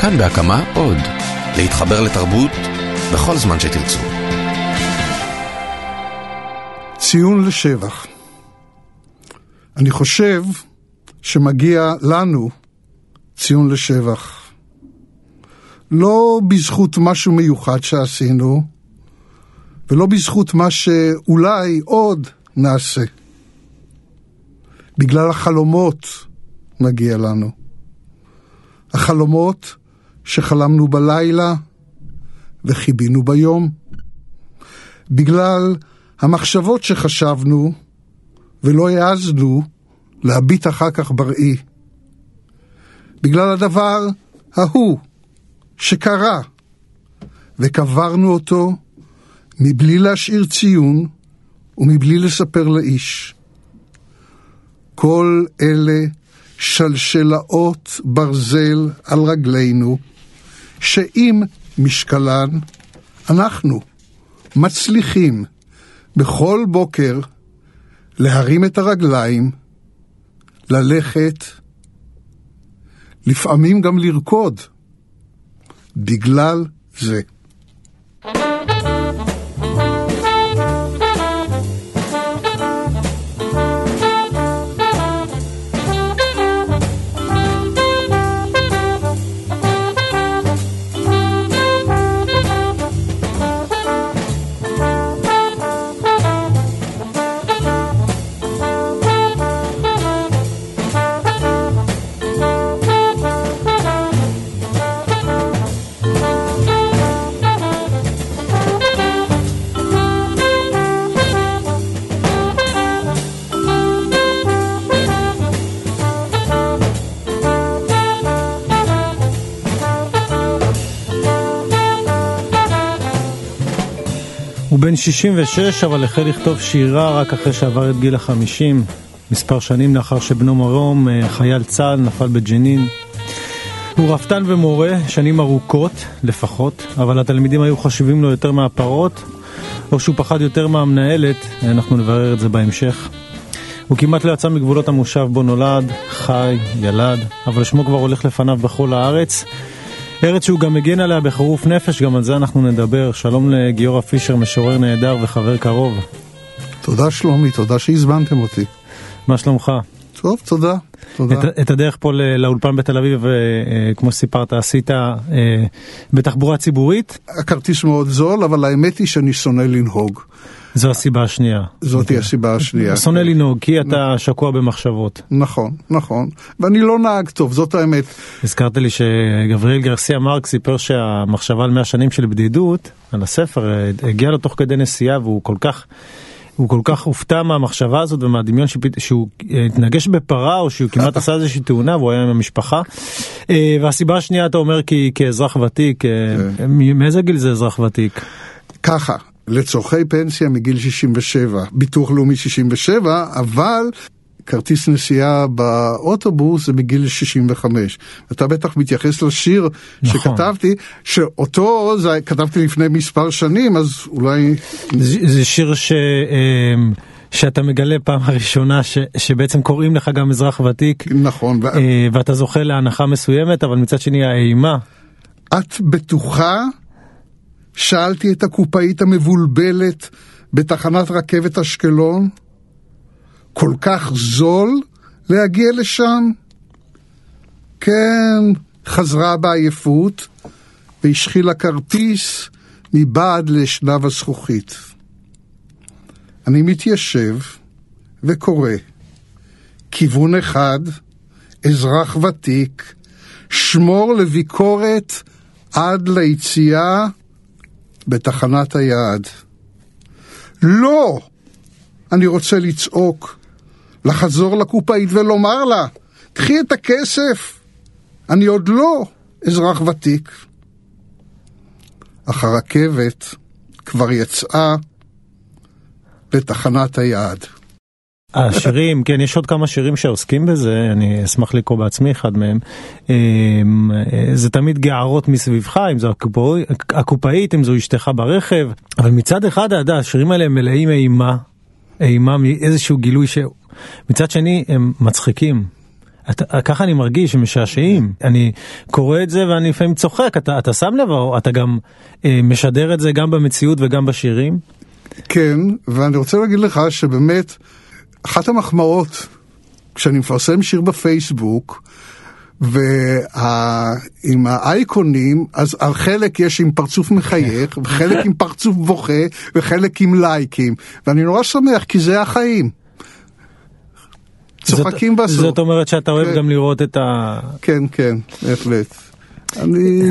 כאן בהקמה עוד. להתחבר לתרבות בכל זמן שתרצו. ציון לשבח. אני חושב שמגיע לנו ציון לשבח. לא בזכות משהו מיוחד שעשינו, ולא בזכות מה שאולי עוד נעשה. בגלל החלומות מגיע לנו. החלומות שחלמנו בלילה וחיבינו ביום. בגלל המחשבות שחשבנו ולא העזנו להביט אחר כך בראי. בגלל הדבר ההוא שקרה וקברנו אותו מבלי להשאיר ציון ומבלי לספר לאיש. כל אלה שלשלאות ברזל על רגלינו, שעם משקלן אנחנו מצליחים בכל בוקר להרים את הרגליים, ללכת, לפעמים גם לרקוד, בגלל זה. 66, אבל החל לכתוב שירה רק אחרי שעבר את גיל החמישים, מספר שנים לאחר שבנו מרום, אה, חייל צה"ל, נפל בג'נין. הוא רפתן ומורה, שנים ארוכות לפחות, אבל התלמידים היו חשובים לו יותר מהפרות, או שהוא פחד יותר מהמנהלת, אנחנו נברר את זה בהמשך. הוא כמעט לא יצא מגבולות המושב בו נולד, חי, ילד, אבל שמו כבר הולך לפניו בכל הארץ. ארץ שהוא גם מגן עליה בחירוף נפש, גם על זה אנחנו נדבר. שלום לגיורא פישר, משורר נהדר וחבר קרוב. תודה שלומי, תודה שהזמנתם אותי. מה שלומך? טוב, תודה. תודה. את, את הדרך פה לאולפן בתל אביב, אה, כמו שסיפרת, עשית אה, בתחבורה ציבורית? הכרטיס מאוד זול, אבל האמת היא שאני שונא לנהוג. זו הסיבה השנייה. זאתי הסיבה השנייה. שונא לנהוג, כי אתה שקוע במחשבות. נכון, נכון. ואני לא נהג טוב, זאת האמת. הזכרת לי שגבריאל גרסיה מרק סיפר שהמחשבה על 100 שנים של בדידות, על הספר, הגיע לו תוך כדי נסיעה והוא כל כך... הוא כל כך הופתע מהמחשבה הזאת ומהדמיון שהוא התנגש בפרה או שהוא כמעט עשה איזושהי תאונה והוא היה עם המשפחה. והסיבה השנייה אתה אומר כי כאזרח ותיק, מאיזה גיל זה אזרח ותיק? ככה, לצורכי פנסיה מגיל 67, ביטוח לאומי 67, אבל כרטיס נסיעה באוטובוס זה מגיל 65. אתה בטח מתייחס לשיר נכון. שכתבתי, שאותו זה, כתבתי לפני מספר שנים, אז אולי... זה, זה שיר ש... שאתה מגלה פעם הראשונה ש, שבעצם קוראים לך גם אזרח ותיק. נכון. ו... ואתה זוכה להנחה מסוימת, אבל מצד שני האימה. את בטוחה שאלתי את הקופאית המבולבלת בתחנת רכבת אשקלון, כל כך זול להגיע לשם? כן, חזרה בעייפות והשחילה כרטיס מבעד לשלב הזכוכית. אני מתיישב וקורא, כיוון אחד, אזרח ותיק, שמור לביקורת עד ליציאה בתחנת היעד. לא! אני רוצה לצעוק, לחזור לקופאית ולומר לה, קחי את הכסף, אני עוד לא אזרח ותיק. אך הרכבת כבר יצאה לתחנת היעד. השירים, כן, יש עוד כמה שירים שעוסקים בזה, אני אשמח לקרוא בעצמי אחד מהם. זה תמיד גערות מסביבך, אם זו הקופאית, אם זו אשתך ברכב, אבל מצד אחד, אתה יודע, השירים האלה מלאים אימה, אימה מאיזשהו גילוי שמצד שני הם מצחיקים. אתה, ככה אני מרגיש, הם משעשעים. אני קורא את זה ואני לפעמים צוחק, אתה, אתה שם לב, או אתה גם אה, משדר את זה גם במציאות וגם בשירים? כן, ואני רוצה להגיד לך שבאמת, אחת המחמאות, כשאני מפרסם שיר בפייסבוק, ועם האייקונים, אז חלק יש עם פרצוף מחייך, וחלק עם פרצוף בוכה, וחלק עם לייקים. ואני נורא שמח, כי זה החיים. צוחקים בסוף. זאת אומרת שאתה אוהב כן. גם לראות את ה... כן, כן, בהחלט. אני,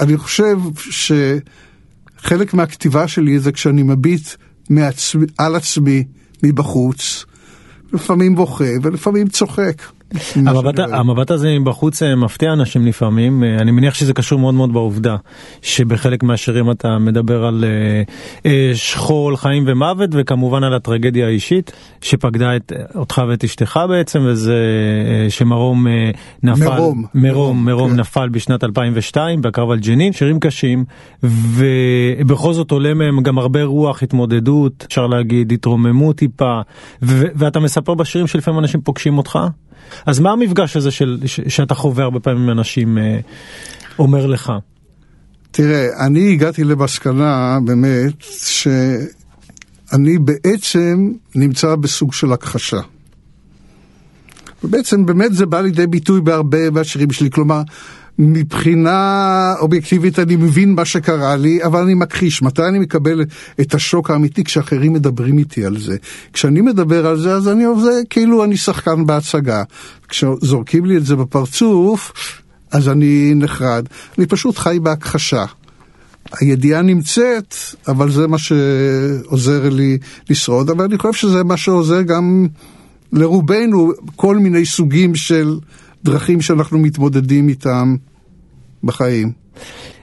אני חושב שחלק מהכתיבה שלי זה כשאני מביט מעצמי, על עצמי מבחוץ, לפעמים בוכה ולפעמים צוחק. המבט, המבט הזה מבחוץ אה, מפתיע אנשים לפעמים, אה, אני מניח שזה קשור מאוד מאוד בעובדה שבחלק מהשירים אתה מדבר על אה, שכול, חיים ומוות וכמובן על הטרגדיה האישית שפקדה את, אותך ואת אשתך בעצם וזה שמרום נפל, מרום, מרום, מרום כן. נפל בשנת 2002 בקרב על ג'נין, שירים קשים ובכל זאת עולה מהם גם הרבה רוח, התמודדות, אפשר להגיד התרוממות טיפה ואתה מספר בשירים שלפעמים אנשים פוגשים אותך אז מה המפגש הזה של, ש, שאתה חווה הרבה פעמים עם אנשים אה, אומר לך? תראה, אני הגעתי למסקנה באמת שאני בעצם נמצא בסוג של הכחשה. ובעצם באמת זה בא לידי ביטוי בהרבה מהשירים שלי, כלומר, מבחינה אובייקטיבית אני מבין מה שקרה לי, אבל אני מכחיש. מתי אני מקבל את השוק האמיתי? כשאחרים מדברים איתי על זה. כשאני מדבר על זה, אז אני עושה כאילו אני שחקן בהצגה. כשזורקים לי את זה בפרצוף, אז אני נחרד. אני פשוט חי בהכחשה. הידיעה נמצאת, אבל זה מה שעוזר לי לשרוד, אבל אני חושב שזה מה שעוזר גם לרובנו, כל מיני סוגים של דרכים שאנחנו מתמודדים איתם בחיים.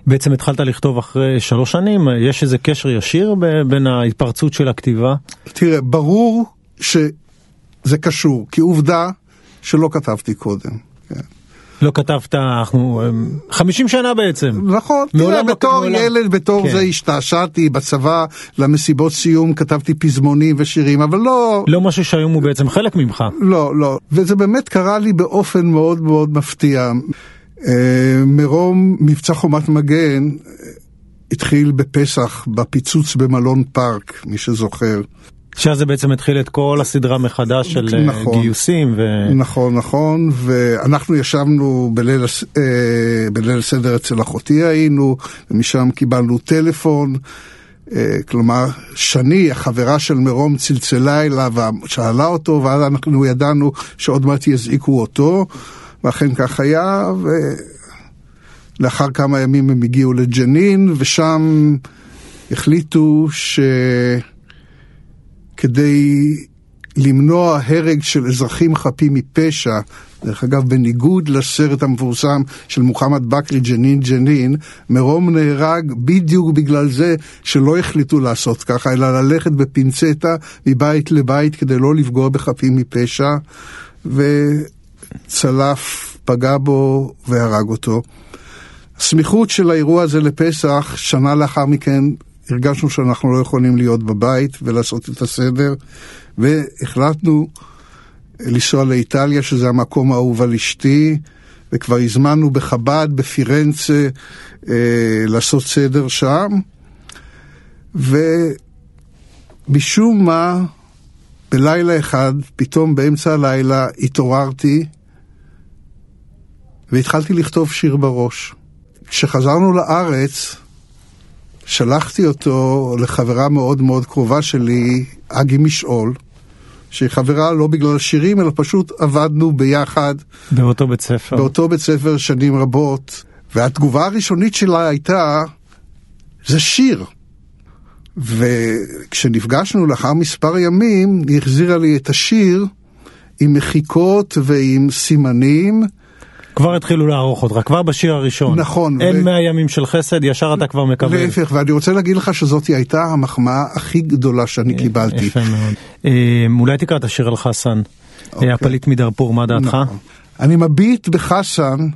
בעצם התחלת לכתוב אחרי שלוש שנים, יש איזה קשר ישיר בין ההתפרצות של הכתיבה? תראה, ברור שזה קשור, כי עובדה שלא כתבתי קודם. כן. לא כתבת, אנחנו 50 שנה בעצם. נכון, תראה, לא בתור מעולם. ילד, בתור כן. זה השתעשעתי בצבא, למסיבות סיום כתבתי פזמונים ושירים, אבל לא... לא משהו שהיום הוא בעצם חלק ממך. לא, לא, וזה באמת קרה לי באופן מאוד מאוד מפתיע. אה, מרום מבצע חומת מגן התחיל בפסח, בפיצוץ במלון פארק, מי שזוכר. שאז זה בעצם התחיל את כל הסדרה מחדש של אה, נכון, גיוסים. ו... נכון, נכון, ואנחנו ישבנו בליל, אה, בליל סדר אצל אחותי היינו, ומשם קיבלנו טלפון. כלומר, שני, החברה של מרום, צלצלה אליו ושאלה אותו, ואז אנחנו ידענו שעוד מעט יזעיקו אותו. ואכן כך היה, ולאחר כמה ימים הם הגיעו לג'נין, ושם החליטו שכדי למנוע הרג של אזרחים חפים מפשע, דרך אגב, בניגוד לסרט המפורסם של מוחמד בכרי, ג'נין ג'נין, מרום נהרג בדיוק בגלל זה שלא החליטו לעשות ככה, אלא ללכת בפינצטה מבית לבית כדי לא לפגוע בחפים מפשע. ו... צלף פגע בו והרג אותו. הסמיכות של האירוע הזה לפסח, שנה לאחר מכן הרגשנו שאנחנו לא יכולים להיות בבית ולעשות את הסדר, והחלטנו לנסוע לאיטליה, שזה המקום האהוב על אשתי, וכבר הזמנו בחב"ד, בפירנצה, אה, לעשות סדר שם, ומשום מה, בלילה אחד, פתאום באמצע הלילה התעוררתי והתחלתי לכתוב שיר בראש. כשחזרנו לארץ, שלחתי אותו לחברה מאוד מאוד קרובה שלי, אגי משעול, שהיא חברה לא בגלל שירים, אלא פשוט עבדנו ביחד. באותו בית ספר. באותו בית ספר שנים רבות, והתגובה הראשונית שלה הייתה, זה שיר. וכשנפגשנו לאחר מספר ימים, היא החזירה לי את השיר עם מחיקות ועם סימנים. כבר התחילו לערוך אותך, כבר בשיר הראשון. נכון. אין מאה ו... ימים של חסד, ישר אתה כבר מקבל. להפך, ואני רוצה להגיד לך שזאת הייתה המחמאה הכי גדולה שאני אה, קיבלתי. יפה מאוד. אה, אולי תקרא את השיר על חסן, אוקיי. הפליט מדארפור, מה דעתך? נכון. אני מביט בחסן,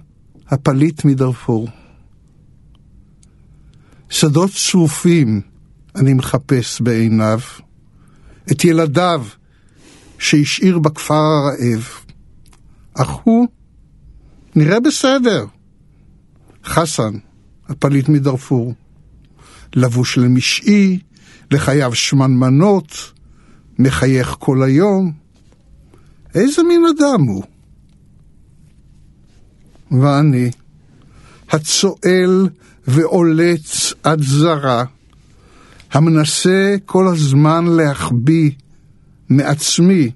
הפליט מדארפור. שדות צרופים אני מחפש בעיניו, את ילדיו שהשאיר בכפר הרעב. אך הוא נראה בסדר. חסן, הפליט מדארפור, לבוש למשעי, לחייו שמנמנות, מחייך כל היום. איזה מין אדם הוא? ואני, הצועל ועולץ עד זרה, המנסה כל הזמן להחביא מעצמי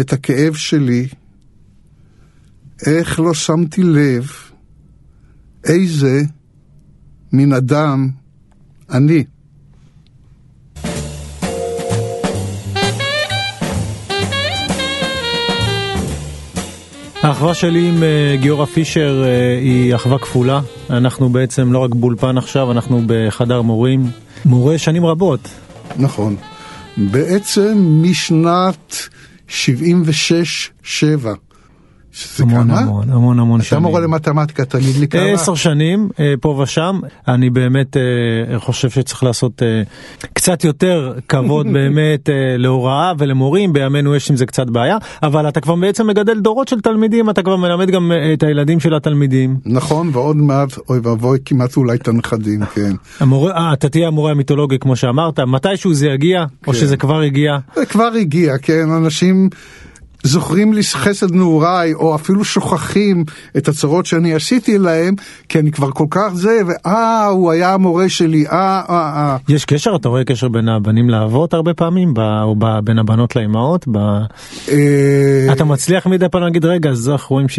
את הכאב שלי, איך לא שמתי לב איזה מין אדם אני. האחווה שלי עם uh, גיורא פישר uh, היא אחווה כפולה. אנחנו בעצם לא רק באולפן עכשיו, אנחנו בחדר מורים. מורה שנים רבות. נכון. בעצם משנת 76-7. שזה המון כמה? המון, המון המון שנים. אתה מורה למתמטיקה, תגיד לי כמה. עשר שנים, אה, פה ושם. אני באמת אה, חושב שצריך לעשות אה, קצת יותר כבוד באמת להוראה ולמורים, בימינו יש עם זה קצת בעיה, אבל אתה כבר בעצם מגדל דורות של תלמידים, אתה כבר מלמד גם את הילדים של התלמידים. נכון, ועוד מעט, אוי ואבוי, כמעט אולי את הנכדים, כן. המורה, אתה תהיה המורה המיתולוגי כמו שאמרת, מתישהו זה יגיע, כן. או שזה כבר הגיע? זה כבר הגיע, כן, אנשים... זוכרים לי חסד נעוריי, או אפילו שוכחים את הצרות שאני עשיתי להם, כי אני כבר כל כך זה, ואה, הוא היה המורה שלי, אה, אה, אה. יש קשר? אתה רואה קשר בין הבנים לאבות הרבה פעמים? או בין הבנות לאימהות? אה, אתה מצליח מדי פעם להגיד, רגע, אז אנחנו רואים ש...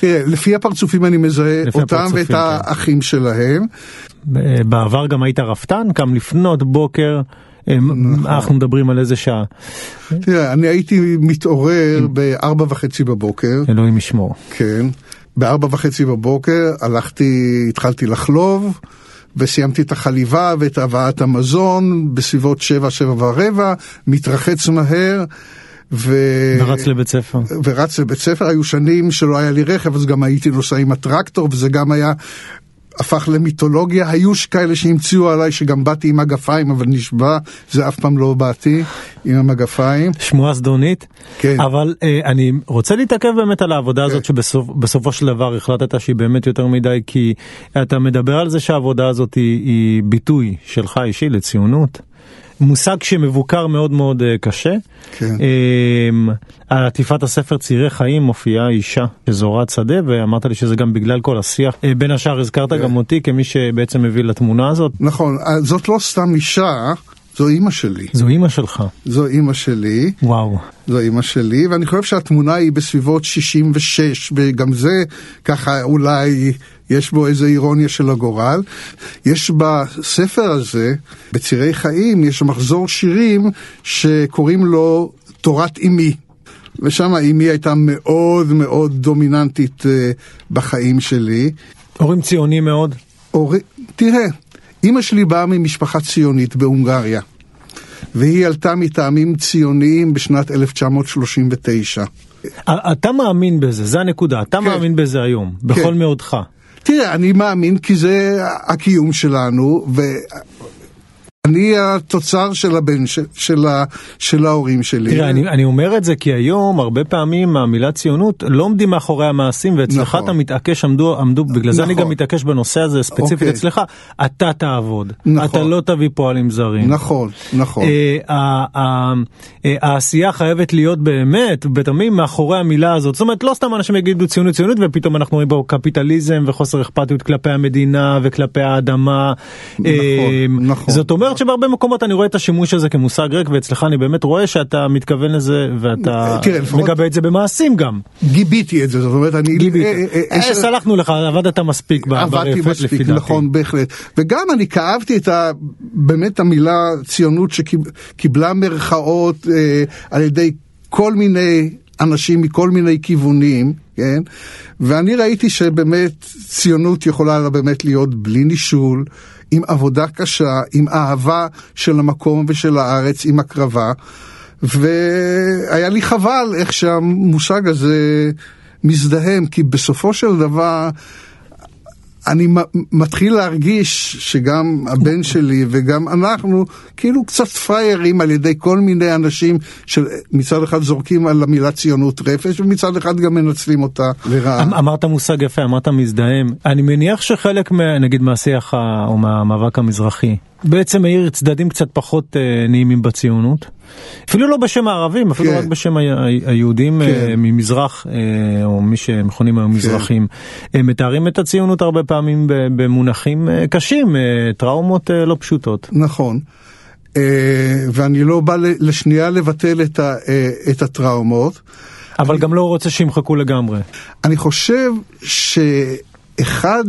תראה, לפי הפרצופים אני מזהה אותם ואת כן. האחים שלהם. בעבר גם היית רפתן? קם לפנות בוקר. נכון. אנחנו מדברים על איזה שעה. תראה, אני הייתי מתעורר בארבע וחצי בבוקר. אלוהים ישמור. כן. בארבע וחצי בבוקר הלכתי, התחלתי לחלוב. וסיימתי את החליבה ואת הבאת המזון בסביבות שבע, שבע ורבע, מתרחץ מהר. ו... ורץ לבית ספר. ורץ לבית ספר, היו שנים שלא היה לי רכב, אז גם הייתי נוסע עם הטרקטור, וזה גם היה הפך למיתולוגיה, היו כאלה שהמציאו עליי שגם באתי עם מגפיים, אבל נשבע, זה אף פעם לא באתי עם המגפיים. שמועה זדונית? כן. אבל אה, אני רוצה להתעכב באמת על העבודה הזאת כן. שבסופו של דבר החלטת שהיא באמת יותר מדי, כי אתה מדבר על זה שהעבודה הזאת היא, היא ביטוי שלך אישי לציונות. מושג שמבוקר מאוד מאוד אה, קשה. כן. אמ, על עטיפת הספר צעירי חיים מופיעה אישה שזורת שדה ואמרת לי שזה גם בגלל כל השיח. אה, בין השאר הזכרת כן. גם אותי כמי שבעצם מביא לתמונה הזאת. נכון, אה, זאת לא סתם אישה. זו אימא שלי. זו אימא שלך. זו אימא שלי. וואו. זו אימא שלי, ואני חושב שהתמונה היא בסביבות 66, וגם זה ככה אולי יש בו איזו אירוניה של הגורל. יש בספר הזה, בצירי חיים, יש מחזור שירים שקוראים לו תורת אמי. ושם אמי הייתה מאוד מאוד דומיננטית uh, בחיים שלי. הורים ציונים מאוד? הור... תראה, אימא שלי באה ממשפחה ציונית בהונגריה, והיא עלתה מטעמים ציוניים בשנת 1939. אתה מאמין בזה, זה הנקודה, אתה כן. מאמין בזה היום, בכל כן. מאודך. תראה, אני מאמין כי זה הקיום שלנו, ו... אני התוצר של הבן, של, של, ה, של ההורים שלי. תראה, אני, אני אומר את זה כי היום הרבה פעמים המילה ציונות לא עומדים מאחורי המעשים ואצלך נכון. אתה מתעקש, עמדו, עמדו, בגלל נכון. זה אני גם נכון. מתעקש בנושא הזה ספציפית אוקיי. אצלך, אתה תעבוד, נכון. אתה לא תביא פועלים זרים. נכון, נכון. אה, אה, אה, העשייה חייבת להיות באמת, בתמים מאחורי המילה הזאת. זאת אומרת, לא סתם אנשים יגידו ציונות ציונות ופתאום אנחנו רואים בו קפיטליזם וחוסר אכפתיות כלפי המדינה וכלפי האדמה. נכון, אה, נכון. זאת אומרת אומרת שבהרבה מקומות אני רואה את השימוש הזה כמושג ריק, ואצלך אני באמת רואה שאתה מתכוון לזה, ואתה תראה, לפחות... מגבה את זה במעשים גם. גיביתי את זה, זאת אומרת, אני... גיביתי. אה, אה, אה, סלחנו לך, עבדת מספיק ברפת, לפי דעתי. עבדתי מספיק, נכון, בהחלט. וגם אני כאבתי את ה... באמת המילה ציונות שקיבלה מרכאות על ידי כל מיני אנשים מכל מיני כיוונים, כן? ואני ראיתי שבאמת ציונות יכולה באמת להיות בלי נישול, עם עבודה קשה, עם אהבה של המקום ושל הארץ, עם הקרבה, והיה לי חבל איך שהמושג הזה מזדהם, כי בסופו של דבר אני מתחיל להרגיש שגם הבן שלי וגם אנחנו כאילו קצת פריירים על ידי כל מיני אנשים שמצד אחד זורקים על המילה ציונות רפש ומצד אחד גם מנצלים אותה לרעה. אמ- אמרת מושג יפה, אמרת מזדהם. אני מניח שחלק נגיד מהשיח או מהמאבק המזרחי בעצם מאיר צדדים קצת פחות אה, נעימים בציונות. אפילו לא בשם הערבים, אפילו כן. רק בשם ה- היהודים כן. אה, ממזרח, אה, או מי שמכונים היום כן. מזרחים. הם מתארים את הציונות הרבה פעמים במונחים אה, קשים, אה, טראומות אה, לא פשוטות. נכון. אה, ואני לא בא לשנייה לבטל את, ה, אה, את הטראומות. אבל אני, גם לא רוצה שימחקו לגמרי. אני חושב שאחד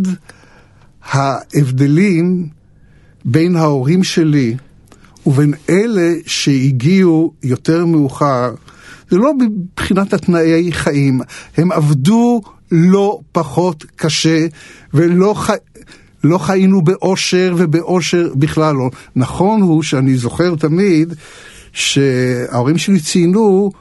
ההבדלים בין ההורים שלי ובין אלה שהגיעו יותר מאוחר, זה לא מבחינת התנאי חיים, הם עבדו לא פחות קשה ולא ח... לא חיינו באושר ובאושר בכלל לא. נכון הוא שאני זוכר תמיד שההורים שלי ציינו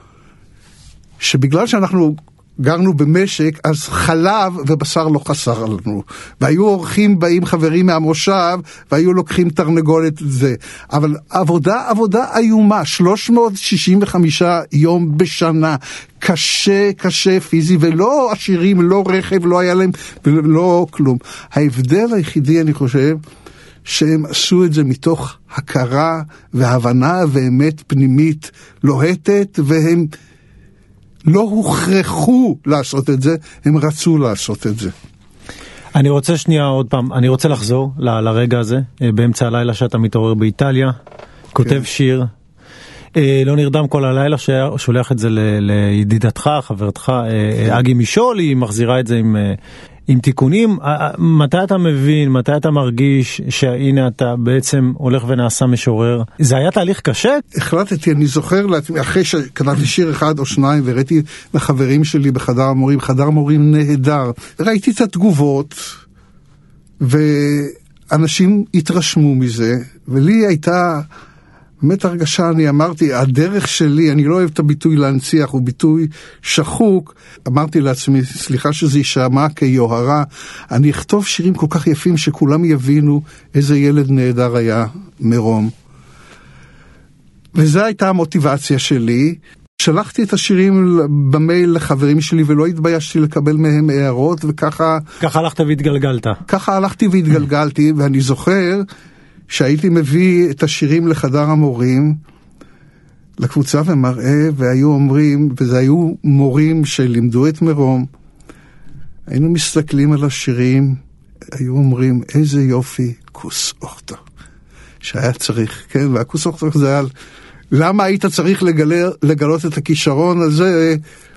שבגלל שאנחנו גרנו במשק, אז חלב ובשר לא חסר לנו. והיו אורחים באים חברים מהמושב, והיו לוקחים תרנגולת זה. אבל עבודה, עבודה איומה, 365 יום בשנה. קשה, קשה פיזי, ולא עשירים, לא רכב, לא היה להם, ולא כלום. ההבדל היחידי, אני חושב, שהם עשו את זה מתוך הכרה והבנה ואמת פנימית לוהטת, והם... לא הוכרחו לעשות את זה, הם רצו לעשות את זה. אני רוצה שנייה עוד פעם, אני רוצה לחזור ל, לרגע הזה, אה, באמצע הלילה שאתה מתעורר באיטליה, כותב כן. שיר, אה, לא נרדם כל הלילה, שולח את זה לידידתך, חברתך, אה, אגי משול, היא מחזירה את זה עם... עם תיקונים, מתי אתה מבין, מתי אתה מרגיש שהנה אתה בעצם הולך ונעשה משורר? זה היה תהליך קשה? החלטתי, אני זוכר לעצמי, אחרי שקראתי שיר אחד או שניים והראיתי לחברים שלי בחדר המורים, חדר מורים נהדר, ראיתי את התגובות ואנשים התרשמו מזה, ולי הייתה... באמת הרגשה, אני אמרתי, הדרך שלי, אני לא אוהב את הביטוי להנציח, הוא ביטוי שחוק. אמרתי לעצמי, סליחה שזה יישמע כיוהרה, אני אכתוב שירים כל כך יפים שכולם יבינו איזה ילד נהדר היה מרום. וזו הייתה המוטיבציה שלי. שלחתי את השירים במייל לחברים שלי ולא התביישתי לקבל מהם הערות וככה... ככה הלכת והתגלגלת. ככה הלכתי והתגלגלתי ואני זוכר שהייתי מביא את השירים לחדר המורים, לקבוצה ומראה, והיו אומרים, וזה היו מורים שלימדו את מרום, היינו מסתכלים על השירים, היו אומרים, איזה יופי, כוס אוכטו. שהיה צריך, כן, והכוס אוכטו זה היה, למה היית צריך לגלה, לגלות את הכישרון הזה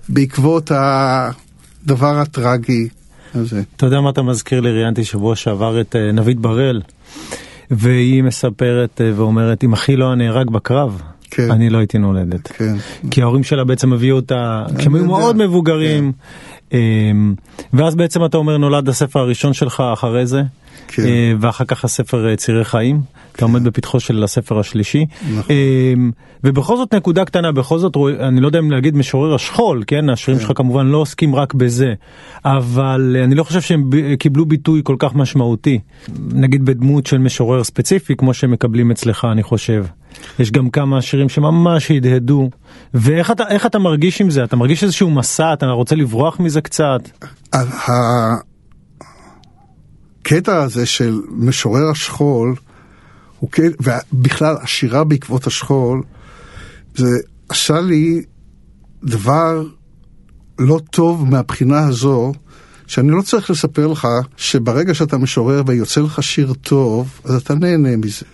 בעקבות הדבר הטרגי הזה? אתה יודע מה אתה מזכיר לי? ראיינתי שבוע שעבר את אה, נבית בראל. והיא מספרת אה, ואומרת, אם אחי לא נהרג בקרב, כן. אני לא הייתי נולדת. כן. כי ההורים שלה בעצם הביאו אותה, כשהם היו מאוד מבוגרים, כן. אמ, ואז בעצם אתה אומר, נולד הספר הראשון שלך אחרי זה, כן. אה, ואחר כך הספר אה, צירי חיים. אתה עומד בפתחו של הספר השלישי. נכון. אמ, ובכל זאת נקודה קטנה, בכל זאת, אני לא יודע אם להגיד משורר השכול, כן? השירים כן. שלך כמובן לא עוסקים רק בזה, אבל אני לא חושב שהם קיבלו ביטוי כל כך משמעותי, נגיד בדמות של משורר ספציפי, כמו שהם מקבלים אצלך, אני חושב. יש גם כמה שירים שממש הדהדו. ואיך אתה, אתה מרגיש עם זה? אתה מרגיש איזשהו מסע? אתה רוצה לברוח מזה קצת? הקטע הזה של משורר השכול, כן, ובכלל השירה בעקבות השכול, זה עשה לי דבר לא טוב מהבחינה הזו, שאני לא צריך לספר לך שברגע שאתה משורר ויוצא לך שיר טוב, אז אתה נהנה מזה.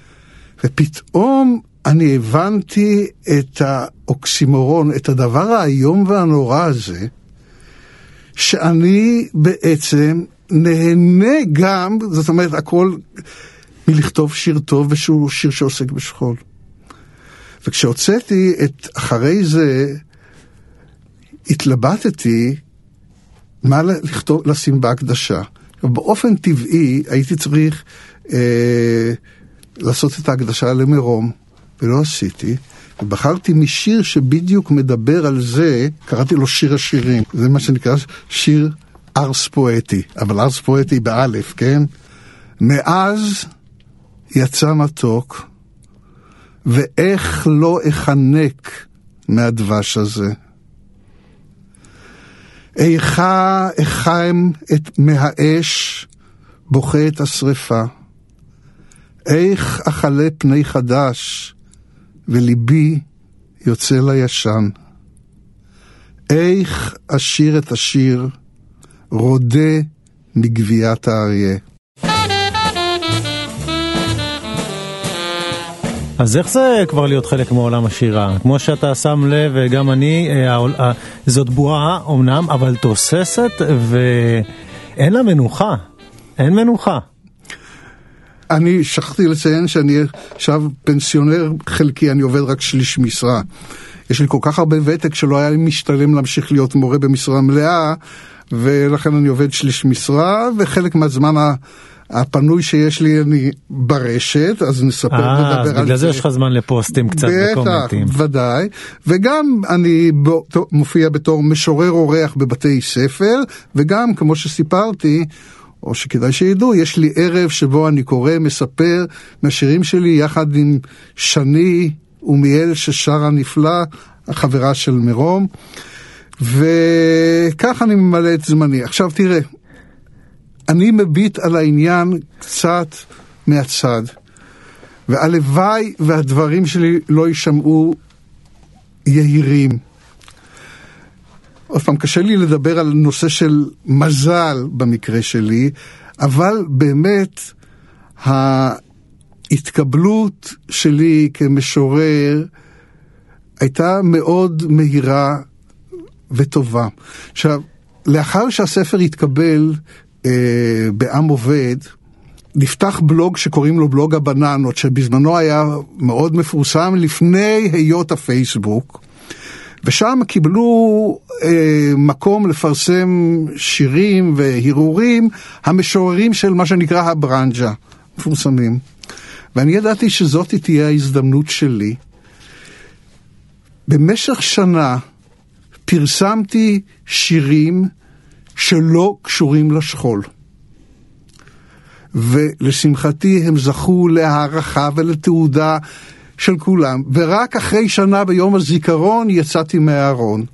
ופתאום אני הבנתי את האוקסימורון, את הדבר האיום והנורא הזה, שאני בעצם נהנה גם, זאת אומרת, הכל מלכתוב שיר טוב ושהוא שיר שעוסק בשכול. וכשהוצאתי את אחרי זה, התלבטתי מה לכתוב, לשים בהקדשה. באופן טבעי הייתי צריך אה, לעשות את ההקדשה למירום, ולא עשיתי. ובחרתי משיר שבדיוק מדבר על זה, קראתי לו שיר השירים. זה מה שנקרא שיר ארס פואטי, אבל ארס פואטי באלף, כן? מאז יצא מתוק, ואיך לא אחנק מהדבש הזה. איכה אחיים את מהאש, בוכה את השרפה. איך אכלה פני חדש, וליבי יוצא לישן. איך אשיר את השיר, רודה מגביית האריה. אז איך זה כבר להיות חלק מעולם השירה? כמו שאתה שם לב, וגם אני, אה, זאת בועה אמנם, אבל תוססת ואין לה מנוחה. אין מנוחה. אני שכחתי לציין שאני עכשיו פנסיונר חלקי, אני עובד רק שליש משרה. יש לי כל כך הרבה ותק שלא היה לי משתלם להמשיך להיות מורה במשרה מלאה, ולכן אני עובד שליש משרה, וחלק מהזמן הפנוי שיש לי אני ברשת, אז נספר, 아, נדבר על זה. בגלל זה יש לך זמן לפוסטים קצת בקומנטים. בטח, ודאי. וגם אני מופיע בתור משורר אורח בבתי ספר, וגם, כמו שסיפרתי, או שכדאי שידעו, יש לי ערב שבו אני קורא, מספר מהשירים שלי יחד עם שני ומיאל ששרה נפלא, החברה של מרום, וכך אני ממלא את זמני. עכשיו תראה, אני מביט על העניין קצת מהצד, והלוואי והדברים שלי לא יישמעו יהירים. עוד פעם, קשה לי לדבר על נושא של מזל במקרה שלי, אבל באמת ההתקבלות שלי כמשורר הייתה מאוד מהירה וטובה. עכשיו, לאחר שהספר התקבל אה, בעם עובד, נפתח בלוג שקוראים לו בלוג הבננות, שבזמנו היה מאוד מפורסם לפני היות הפייסבוק. ושם קיבלו אה, מקום לפרסם שירים והרהורים המשוררים של מה שנקרא הברנג'ה, מפורסמים. ואני ידעתי שזאת תהיה ההזדמנות שלי. במשך שנה פרסמתי שירים שלא קשורים לשכול. ולשמחתי הם זכו להערכה ולתעודה של כולם, ורק אחרי שנה ביום הזיכרון יצאתי מהארון.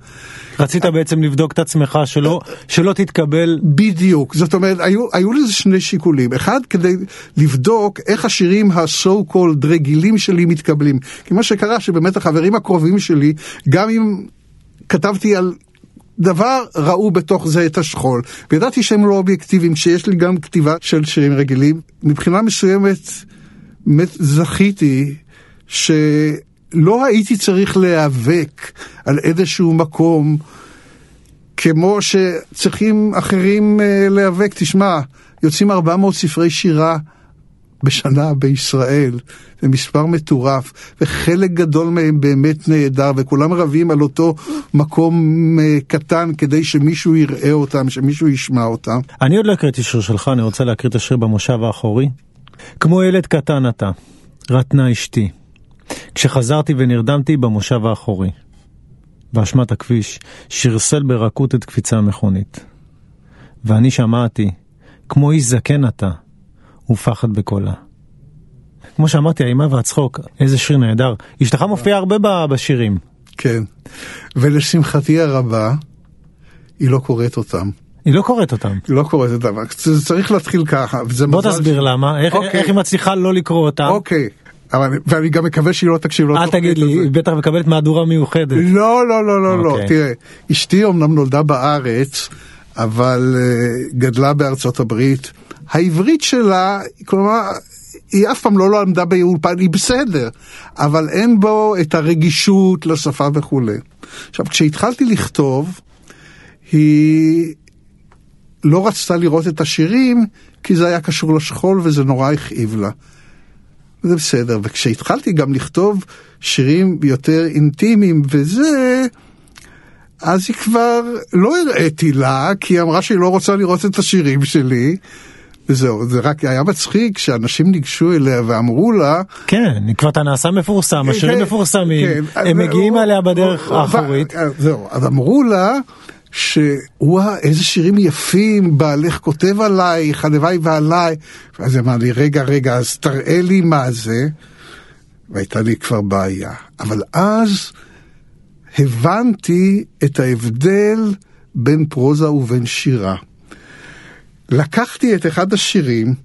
רצית בעצם לבדוק את עצמך שלא, שלא תתקבל... בדיוק, זאת אומרת, היו, היו לזה שני שיקולים. אחד, כדי לבדוק איך השירים ה-so called רגילים שלי מתקבלים. כי מה שקרה שבאמת החברים הקרובים שלי, גם אם כתבתי על דבר ראו בתוך זה את השכול. וידעתי שהם לא אובייקטיביים, שיש לי גם כתיבה של שירים רגילים. מבחינה מסוימת, זכיתי שלא הייתי צריך להיאבק על איזשהו מקום כמו שצריכים אחרים uh, להיאבק. תשמע, יוצאים 400 ספרי שירה בשנה בישראל, זה מספר מטורף, וחלק גדול מהם באמת נהדר, וכולם רבים על אותו מקום uh, קטן כדי שמישהו יראה אותם, שמישהו ישמע אותם. אני עוד לא הקראתי שיר שלך, אני רוצה להקריא את השיר במושב האחורי. כמו ילד קטן אתה, רטנה אשתי. כשחזרתי ונרדמתי במושב האחורי. באשמת הכביש, שרסל ברכות את קפיצה המכונית. ואני שמעתי, כמו איש זקן אתה, ופחד בקולה. כמו שאמרתי, האימה והצחוק, איזה שיר נהדר. אשתך מופיעה הרבה בשירים. כן, ולשמחתי הרבה, היא לא קוראת אותם. היא לא קוראת אותם. היא לא קוראת אותם, צריך להתחיל ככה. בוא תסביר ש... למה, איך, אוקיי. איך היא מצליחה לא לקרוא אותם. אוקיי, אבל, ואני גם מקווה שהיא לא תקשיב. לא אל תגיד לי, היא בטח מקבלת מהדורה מיוחדת. לא, לא, לא, לא. לא. אוקיי. תראה, אשתי אמנם נולדה בארץ, אבל uh, גדלה בארצות הברית. העברית שלה, כלומר, היא אף פעם לא למדה באולפן, היא בסדר, אבל אין בו את הרגישות לשפה וכולי. עכשיו, כשהתחלתי לכתוב, היא לא רצתה לראות את השירים, כי זה היה קשור לשכול וזה נורא הכאיב לה. זה בסדר, וכשהתחלתי גם לכתוב שירים יותר אינטימיים וזה, אז היא כבר לא הראיתי לה, כי היא אמרה שהיא לא רוצה לראות את השירים שלי. וזהו, זה רק היה מצחיק שאנשים ניגשו אליה ואמרו לה... כן, כבר אתה נעשה מפורסם, השירים כן, מפורסמים, כן, הם מגיעים אליה בדרך האחורית. זהו, אז אמרו לה, שוואו, איזה שירים יפים, בעלך כותב עלייך, הלוואי ועליי. ואז היא אמרה לי, רגע, רגע, אז תראה לי מה זה. והייתה לי כבר בעיה. אבל אז הבנתי את ההבדל בין פרוזה ובין שירה. לקחתי את אחד השירים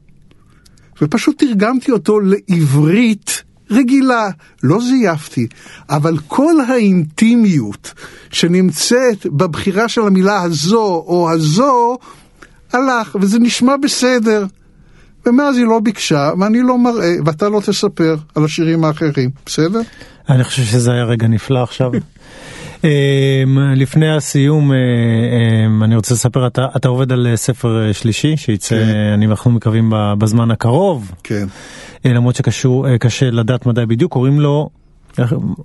ופשוט תרגמתי אותו לעברית רגילה, לא זייפתי, אבל כל האינטימיות שנמצאת בבחירה של המילה הזו או הזו, הלך, וזה נשמע בסדר. ומאז היא לא ביקשה, ואני לא מראה, ואתה לא תספר על השירים האחרים, בסדר? אני חושב שזה היה רגע נפלא עכשיו. אמ, לפני הסיום, אה, אמ, אני רוצה לספר, אתה, אתה עובד על אה, ספר אה, שלישי, שייצא, כן. אני אנחנו מקווים בזמן הקרוב. כן. למרות שקשה לדעת מדי בדיוק, קוראים לו...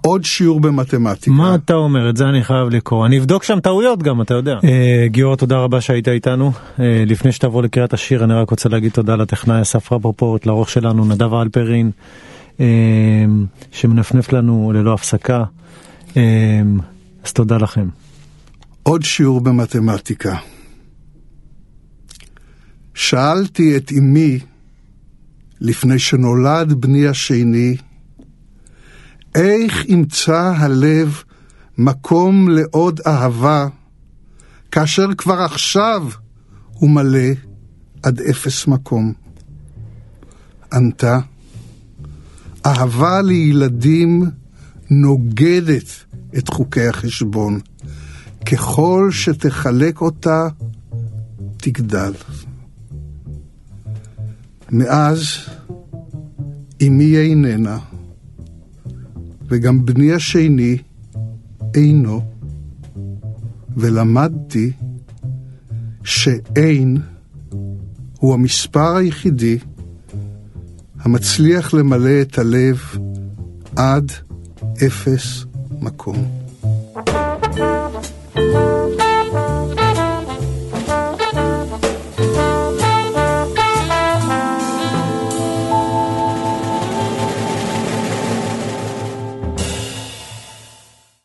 עוד שיעור במתמטיקה. מה אתה אומר? את זה אני חייב לקרוא. אני אבדוק שם טעויות גם, אתה יודע. גיורא, תודה רבה שהיית איתנו. לפני שתעבור לקריאת השיר, אני רק רוצה להגיד תודה לטכנאי אסף רפופורט, לארוך שלנו, נדב אלפרין, שמנפנף לנו ללא הפסקה. אז תודה לכם. עוד שיעור במתמטיקה. שאלתי את אמי, לפני שנולד בני השני, איך ימצא הלב מקום לעוד אהבה, כאשר כבר עכשיו הוא מלא עד אפס מקום. ענתה, אהבה לילדים נוגדת את חוקי החשבון. ככל שתחלק אותה, תגדל. מאז אמי איננה, וגם בני השני אינו, ולמדתי שאין הוא המספר היחידי המצליח למלא את הלב עד אפס מקום.